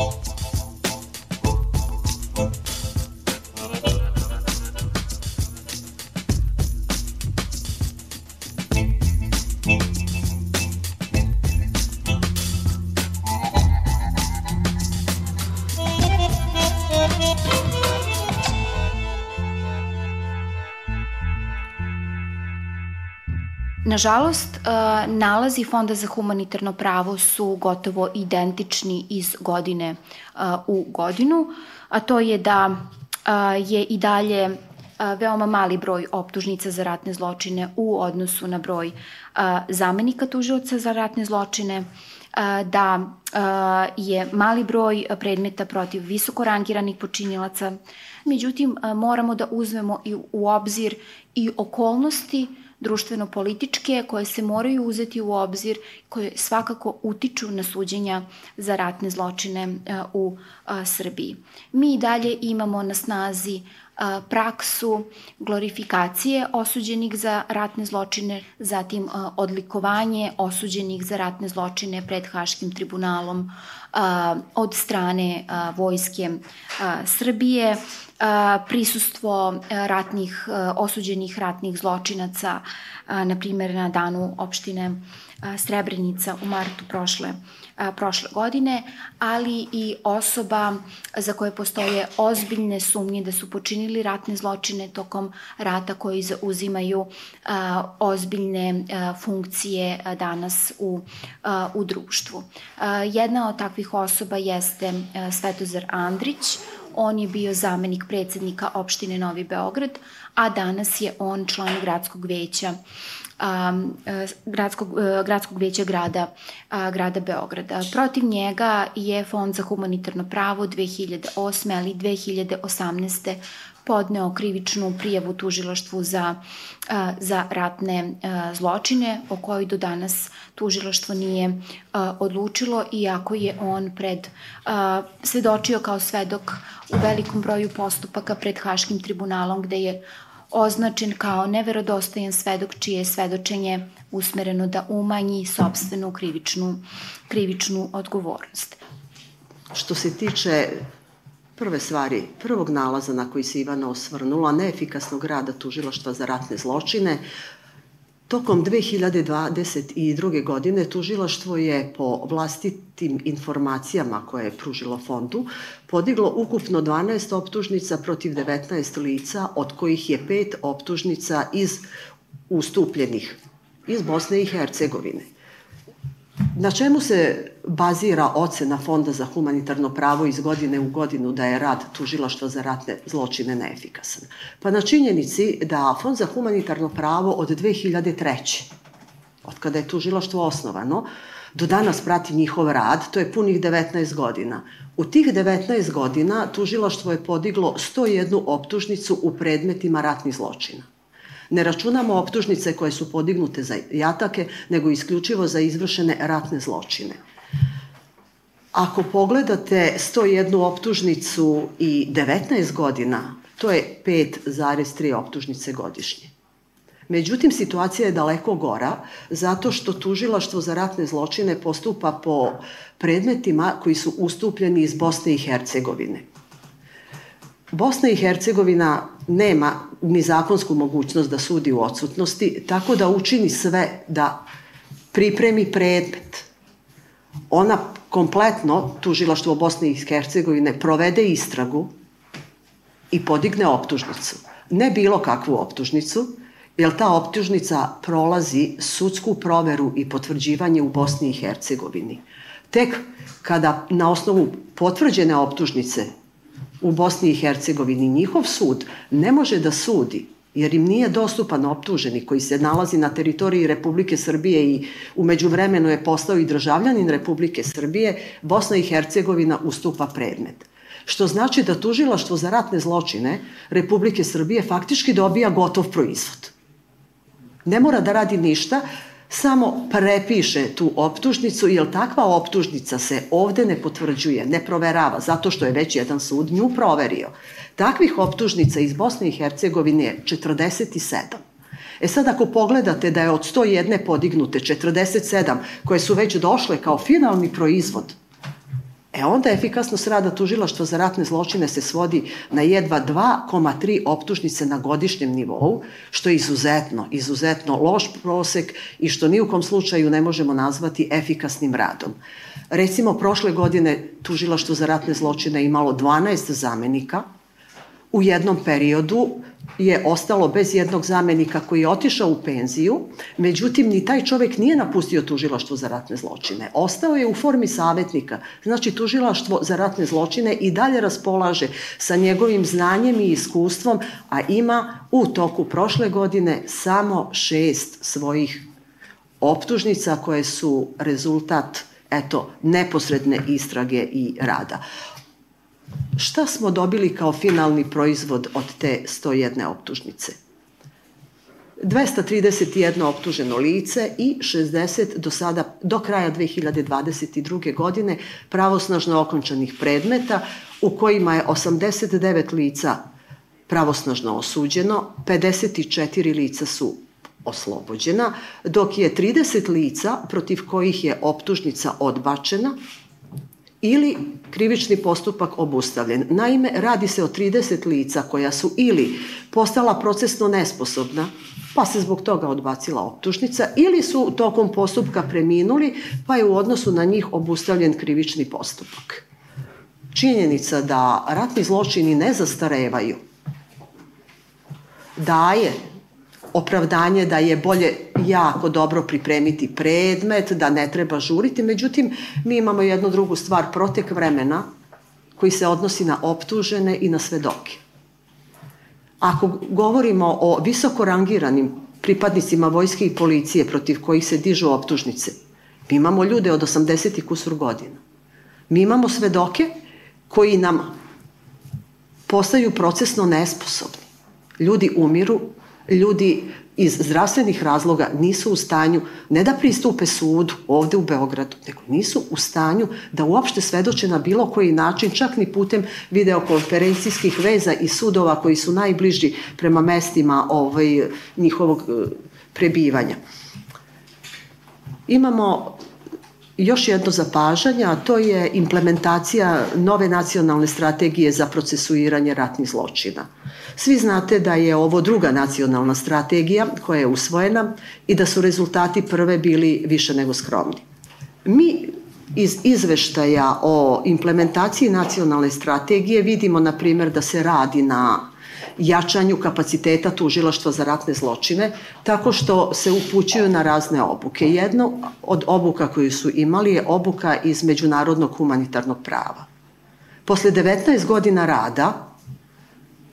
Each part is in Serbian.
Thank you. Nažalost, e, nalazi Fonda za humanitarno pravo su gotovo identični iz godine e, u godinu, a to je da e, je i dalje veoma mali broj optužnica za ratne zločine u odnosu na broj zamenika tužioca za ratne zločine, da je mali broj predmeta protiv visoko rangiranih počinilaca. Međutim, moramo da uzmemo i u obzir i okolnosti društveno-političke koje se moraju uzeti u obzir, koje svakako utiču na suđenja za ratne zločine e, u e, Srbiji. Mi dalje imamo na snazi praksu glorifikacije osuđenih za ratne zločine, zatim odlikovanje osuđenih za ratne zločine pred Haškim tribunalom od strane vojske Srbije, prisustvo ratnih, osuđenih ratnih zločinaca, na primjer na danu opštine Srebrenica u martu prošle a, prošle godine, ali i osoba za koje postoje ozbiljne sumnje da su počinili ratne zločine tokom rata koji uzimaju ozbiljne funkcije danas u, u društvu. jedna od takvih osoba jeste Svetozar Andrić, On je bio zamenik predsednika opštine Novi Beograd, a danas je on član gradskog veća um, eh, gradskog, eh, gradskog veća grada, grada Beograda. Protiv njega je Fond za humanitarno pravo 2008. ali 2018 podneo krivičnu prijavu tužilaštvu za, eh, za ratne zločine, o kojoj do danas tužilaštvo nije odlučilo, iako je on pred svedočio kao svedok u velikom broju postupaka pred Haškim tribunalom, gde je označen kao neverodostojan svedok čije je svedočenje usmereno da umanji sobstvenu krivičnu, krivičnu odgovornost. Što se tiče prve stvari, prvog nalaza na koji se Ivana osvrnula, neefikasnog rada tužilaštva za ratne zločine, Tokom 2022. godine tužilaštvo je po vlastitim informacijama koje je pružilo fondu podiglo ukupno 12 optužnica protiv 19 lica, od kojih je pet optužnica iz ustupljenih iz Bosne i Hercegovine. Na čemu se bazira ocena Fonda za humanitarno pravo iz godine u godinu da je rad tužilaštva za ratne zločine neefikasan? Pa na činjenici da Fond za humanitarno pravo od 2003. od kada je tužilaštvo osnovano, do danas prati njihov rad, to je punih 19 godina. U tih 19 godina tužilaštvo je podiglo 101 optužnicu u predmetima ratnih zločina. Ne računamo optužnice koje su podignute za jatake, nego isključivo za izvršene ratne zločine. Ako pogledate 101 optužnicu i 19 godina, to je 5,3 optužnice godišnje. Međutim, situacija je daleko gora, zato što tužilaštvo za ratne zločine postupa po predmetima koji su ustupljeni iz Bosne i Hercegovine. Bosna i Hercegovina nema ni zakonsku mogućnost da sudi u odsutnosti, tako da učini sve da pripremi predmet. Ona kompletno, tužilaštvo Bosne i Hercegovine, provede istragu i podigne optužnicu. Ne bilo kakvu optužnicu, jer ta optužnica prolazi sudsku proveru i potvrđivanje u Bosni i Hercegovini. Tek kada na osnovu potvrđene optužnice u Bosni i Hercegovini. Njihov sud ne može da sudi jer im nije dostupan optuženi koji se nalazi na teritoriji Republike Srbije i umeđu vremenu je postao i državljanin Republike Srbije, Bosna i Hercegovina ustupa predmet. Što znači da tužilaštvo za ratne zločine Republike Srbije faktički dobija gotov proizvod. Ne mora da radi ništa, samo prepiše tu optužnicu, jer takva optužnica se ovde ne potvrđuje, ne proverava, zato što je već jedan sud nju proverio. Takvih optužnica iz Bosne i Hercegovine je 47. E sad ako pogledate da je od 101 podignute 47 koje su već došle kao finalni proizvod E onda efikasnost rada tužilaštva za ratne zločine se svodi na jedva 2,3 optužnice na godišnjem nivou, što je izuzetno, izuzetno loš prosek i što ni u kom slučaju ne možemo nazvati efikasnim radom. Recimo, prošle godine tužilaštvo za ratne zločine imalo 12 zamenika, u jednom periodu je ostalo bez jednog zamenika koji je otišao u penziju, međutim ni taj čovek nije napustio tužilaštvo za ratne zločine. Ostao je u formi savetnika, znači tužilaštvo za ratne zločine i dalje raspolaže sa njegovim znanjem i iskustvom, a ima u toku prošle godine samo šest svojih optužnica koje su rezultat eto, neposredne istrage i rada šta smo dobili kao finalni proizvod od te 101 optužnice? 231 optuženo lice i 60 do sada do kraja 2022. godine pravosnažno okončanih predmeta u kojima je 89 lica pravosnažno osuđeno, 54 lica su oslobođena, dok je 30 lica protiv kojih je optužnica odbačena, ili krivični postupak obustavljen. Naime, radi se o 30 lica koja su ili postala procesno nesposobna, pa se zbog toga odbacila optužnica, ili su tokom postupka preminuli, pa je u odnosu na njih obustavljen krivični postupak. Činjenica da ratni zločini ne zastarevaju daje opravdanje da je bolje jako dobro pripremiti predmet, da ne treba žuriti. Međutim, mi imamo jednu drugu stvar, protek vremena koji se odnosi na optužene i na svedoke. Ako govorimo o visoko rangiranim pripadnicima vojske i policije protiv kojih se dižu optužnice, mi imamo ljude od 80 i kusur godina. Mi imamo svedoke koji nam postaju procesno nesposobni. Ljudi umiru ljudi iz zdravstvenih razloga nisu u stanju ne da pristupe sudu ovde u Beogradu, nego nisu u stanju da uopšte svedoče na bilo koji način, čak ni putem videokonferencijskih veza i sudova koji su najbliži prema mestima ovaj, njihovog eh, prebivanja. Imamo još jedno zapažanje, a to je implementacija nove nacionalne strategije za procesuiranje ratnih zločina. Svi znate da je ovo druga nacionalna strategija koja je usvojena i da su rezultati prve bili više nego skromni. Mi iz izveštaja o implementaciji nacionalne strategije vidimo, na primjer, da se radi na jačanju kapaciteta tužilaštva za ratne zločine, tako što se upućuju na razne obuke. Jedno od obuka koju su imali je obuka iz međunarodnog humanitarnog prava. Posle 19 godina rada,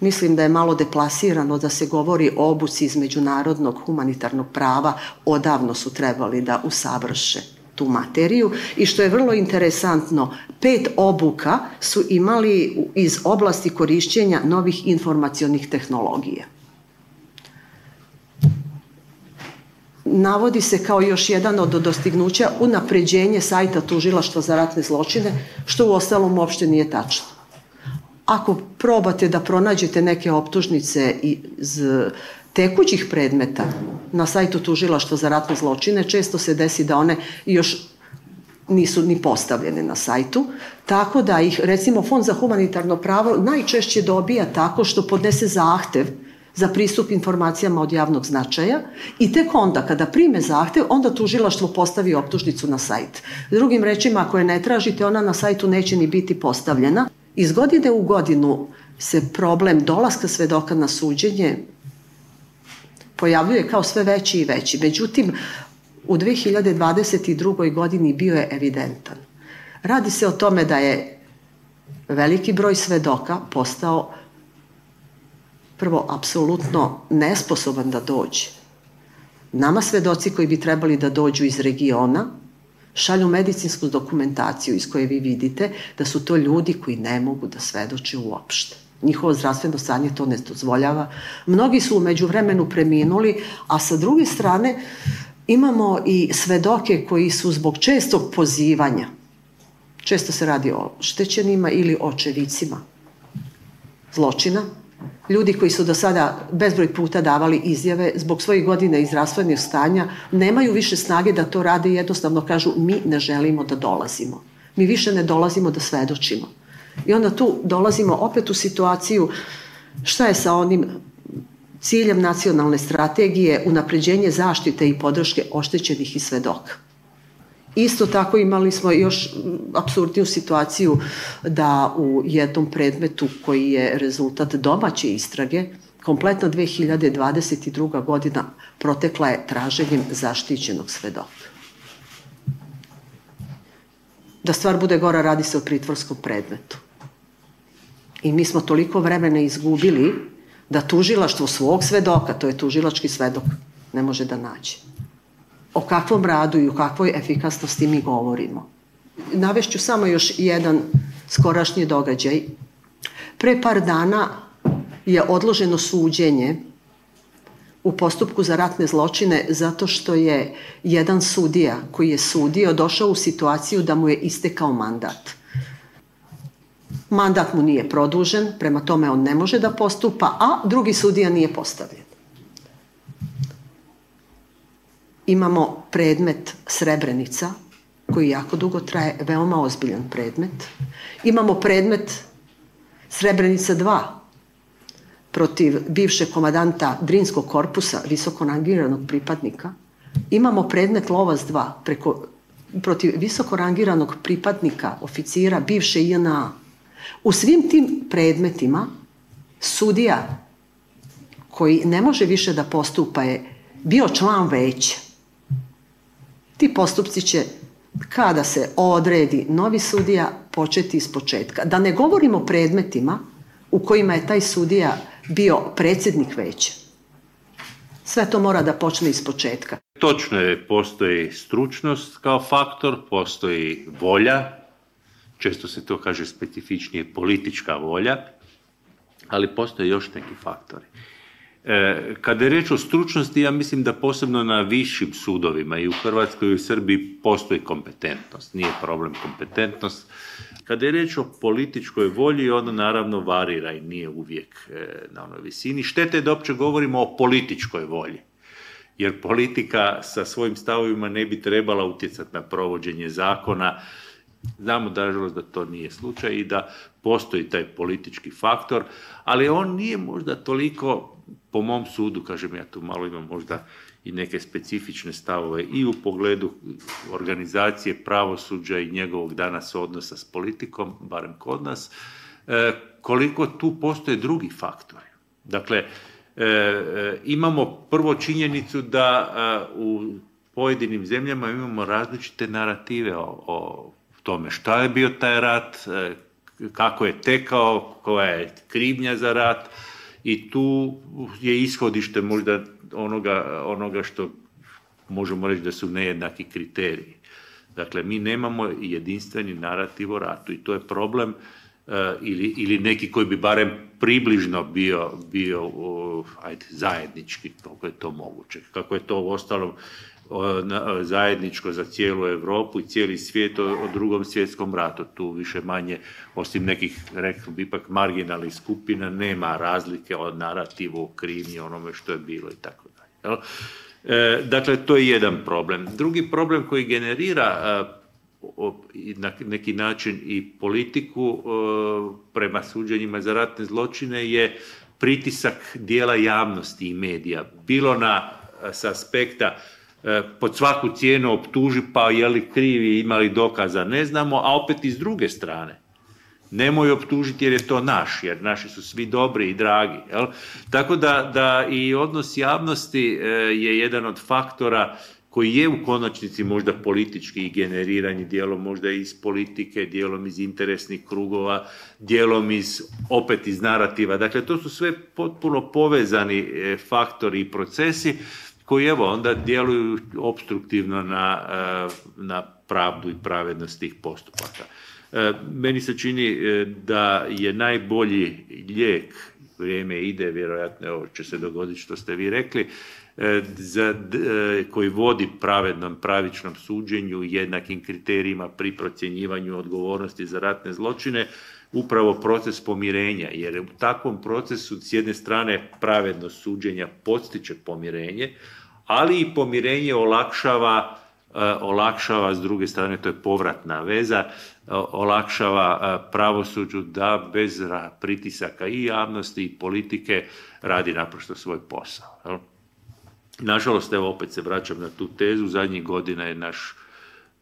mislim da je malo deplasirano da se govori o obuci iz međunarodnog humanitarnog prava, odavno su trebali da usavrše tu materiju i što je vrlo interesantno, pet obuka su imali iz oblasti korišćenja novih informacionih tehnologija. Navodi se kao još jedan od dostignuća unapređenje sajta tužilaštva za ratne zločine, što u ostalom uopšte nije tačno. Ako probate da pronađete neke optužnice iz tekućih predmeta na sajtu tužilaštva za ratne zločine često se desi da one još nisu ni postavljene na sajtu, tako da ih, recimo, Fond za humanitarno pravo najčešće dobija tako što podnese zahtev za pristup informacijama od javnog značaja i tek onda kada prime zahtev, onda tužilaštvo postavi optužnicu na sajt. Drugim rečima, ako je ne tražite, ona na sajtu neće ni biti postavljena. Iz godine u godinu se problem dolaska svedoka na suđenje pojavljuje kao sve veći i veći. Međutim, u 2022. godini bio je evidentan. Radi se o tome da je veliki broj svedoka postao prvo apsolutno nesposoban da dođe. Nama svedoci koji bi trebali da dođu iz regiona šalju medicinsku dokumentaciju iz koje vi vidite da su to ljudi koji ne mogu da svedoče uopšte njihovo zdravstveno stanje to ne dozvoljava. Mnogi su umeđu vremenu preminuli, a sa druge strane imamo i svedoke koji su zbog čestog pozivanja, često se radi o štećenima ili očevicima zločina, ljudi koji su do sada bezbroj puta davali izjave zbog svojih godina i zdravstvenih stanja, nemaju više snage da to rade i jednostavno kažu mi ne želimo da dolazimo. Mi više ne dolazimo da svedočimo. I onda tu dolazimo opet u situaciju šta je sa onim ciljem nacionalne strategije unapređenje zaštite i podrške oštećenih i svedoka. Isto tako imali smo još absurdniju situaciju da u jednom predmetu koji je rezultat domaće istrage, kompletna 2022. godina protekla je traženjem zaštićenog svedoka. Da stvar bude gora, radi se o pritvorskom predmetu. I mi smo toliko vremena izgubili da tužilaštvo svog svedoka, to je tužilački svedok, ne može da nađe. O kakvom radu i o kakvoj efikasnosti mi govorimo. Navešću samo još jedan skorašnji događaj. Pre par dana je odloženo suđenje u postupku za ratne zločine zato što je jedan sudija koji je sudio došao u situaciju da mu je istekao mandat. Mandat mu nije produžen, prema tome on ne može da postupa, a drugi sudija nije postavljen. Imamo predmet Srebrenica, koji jako dugo traje, veoma ozbiljan predmet. Imamo predmet Srebrenica 2, protiv bivšeg komadanta Drinskog korpusa, visoko rangiranog pripadnika. Imamo predmet Lovas 2 preko, protiv visoko rangiranog pripadnika, oficira, bivše INA. U svim tim predmetima sudija koji ne može više da postupa je bio član veća. Ti postupci će kada se odredi novi sudija početi iz početka. Da ne govorimo o predmetima u kojima je taj sudija bio predsednik veća. Sve to mora da počne iz početka. Točno je, postoji stručnost kao faktor, postoji volja, često se to kaže specifičnije politička volja, ali postoje još neki faktori. E, kada je reč o stručnosti, ja mislim da posebno na višim sudovima i u Hrvatskoj i u Srbiji postoji kompetentnost, nije problem kompetentnost. Kada je reč o političkoj volji, ona naravno varira i nije uvijek e, na onoj visini. Štete je da opće govorimo o političkoj volji, jer politika sa svojim stavovima ne bi trebala utjecati na provođenje zakona, Znamo nažalost da to nije slučaj i da postoji taj politički faktor, ali on nije možda toliko, po mom sudu, kažem ja tu malo imam možda i neke specifične stavove i u pogledu organizacije pravosuđa i njegovog danas odnosa s politikom, barem kod nas, e, koliko tu postoje drugi faktori. Dakle, e, e, imamo prvo činjenicu da u pojedinim zemljama imamo različite narative o, o tome šta je bio taj rat, e, kako je tekao, koja je krivnja za rat i tu je ishodište možda onoga, onoga što možemo reći da su nejednaki kriteriji. Dakle, mi nemamo jedinstveni narativ o ratu i to je problem e, ili, ili neki koji bi barem približno bio, bio ajde, zajednički, kako je to moguće. Kako je to u ostalom zajedničko za cijelu Evropu i cijeli svijet o, o drugom svjetskom ratu. Tu više manje, osim nekih, rekao bi ipak, marginalnih skupina, nema razlike od narativu o krivnji, onome što je bilo i tako dalje. E, dakle, to je jedan problem. Drugi problem koji generira e, na neki način i politiku e, prema suđenjima za ratne zločine je pritisak dijela javnosti i medija. Bilo na sa aspekta E, pod svaku cijenu optuži pa je li krivi, imali dokaza, ne znamo, a opet iz druge strane. Nemoj optužiti jer je to naš, jer naši su svi dobri i dragi. Jel? Tako da, da i odnos javnosti e, je jedan od faktora koji je u konačnici možda politički i generirani, dijelom možda iz politike, dijelom iz interesnih krugova, dijelom iz, opet iz narativa. Dakle, to su sve potpuno povezani e, faktori i procesi koji evo onda djeluju obstruktivno na, e, na pravdu i pravednost tih postupaka. E, meni se čini e, da je najbolji lijek, vrijeme ide, vjerojatno evo će se dogoditi što ste vi rekli, za, koji vodi pravednom, pravičnom suđenju, jednakim kriterijima pri procjenjivanju odgovornosti za ratne zločine, upravo proces pomirenja, jer u takvom procesu s jedne strane pravedno suđenja podstiče pomirenje, ali i pomirenje olakšava eh, olakšava s druge strane to je povratna veza eh, olakšava eh, pravosuđu da bez pritisaka i javnosti i politike radi naprosto svoj posao. Nažalost, evo opet se vraćam na tu tezu, zadnjih godina je naš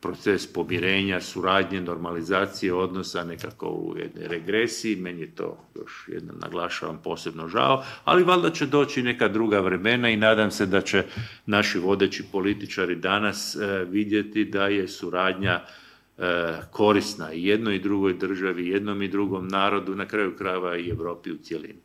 proces pomirenja, suradnje, normalizacije odnosa nekako u jednoj regresiji. Meni je to još jednom naglašavam posebno žao, ali valjda će doći neka druga vremena i nadam se da će naši vodeći političari danas e, vidjeti da je suradnja e, korisna i jednoj i drugoj državi, jednom i drugom narodu, na kraju krajeva i Evropi u cjelini.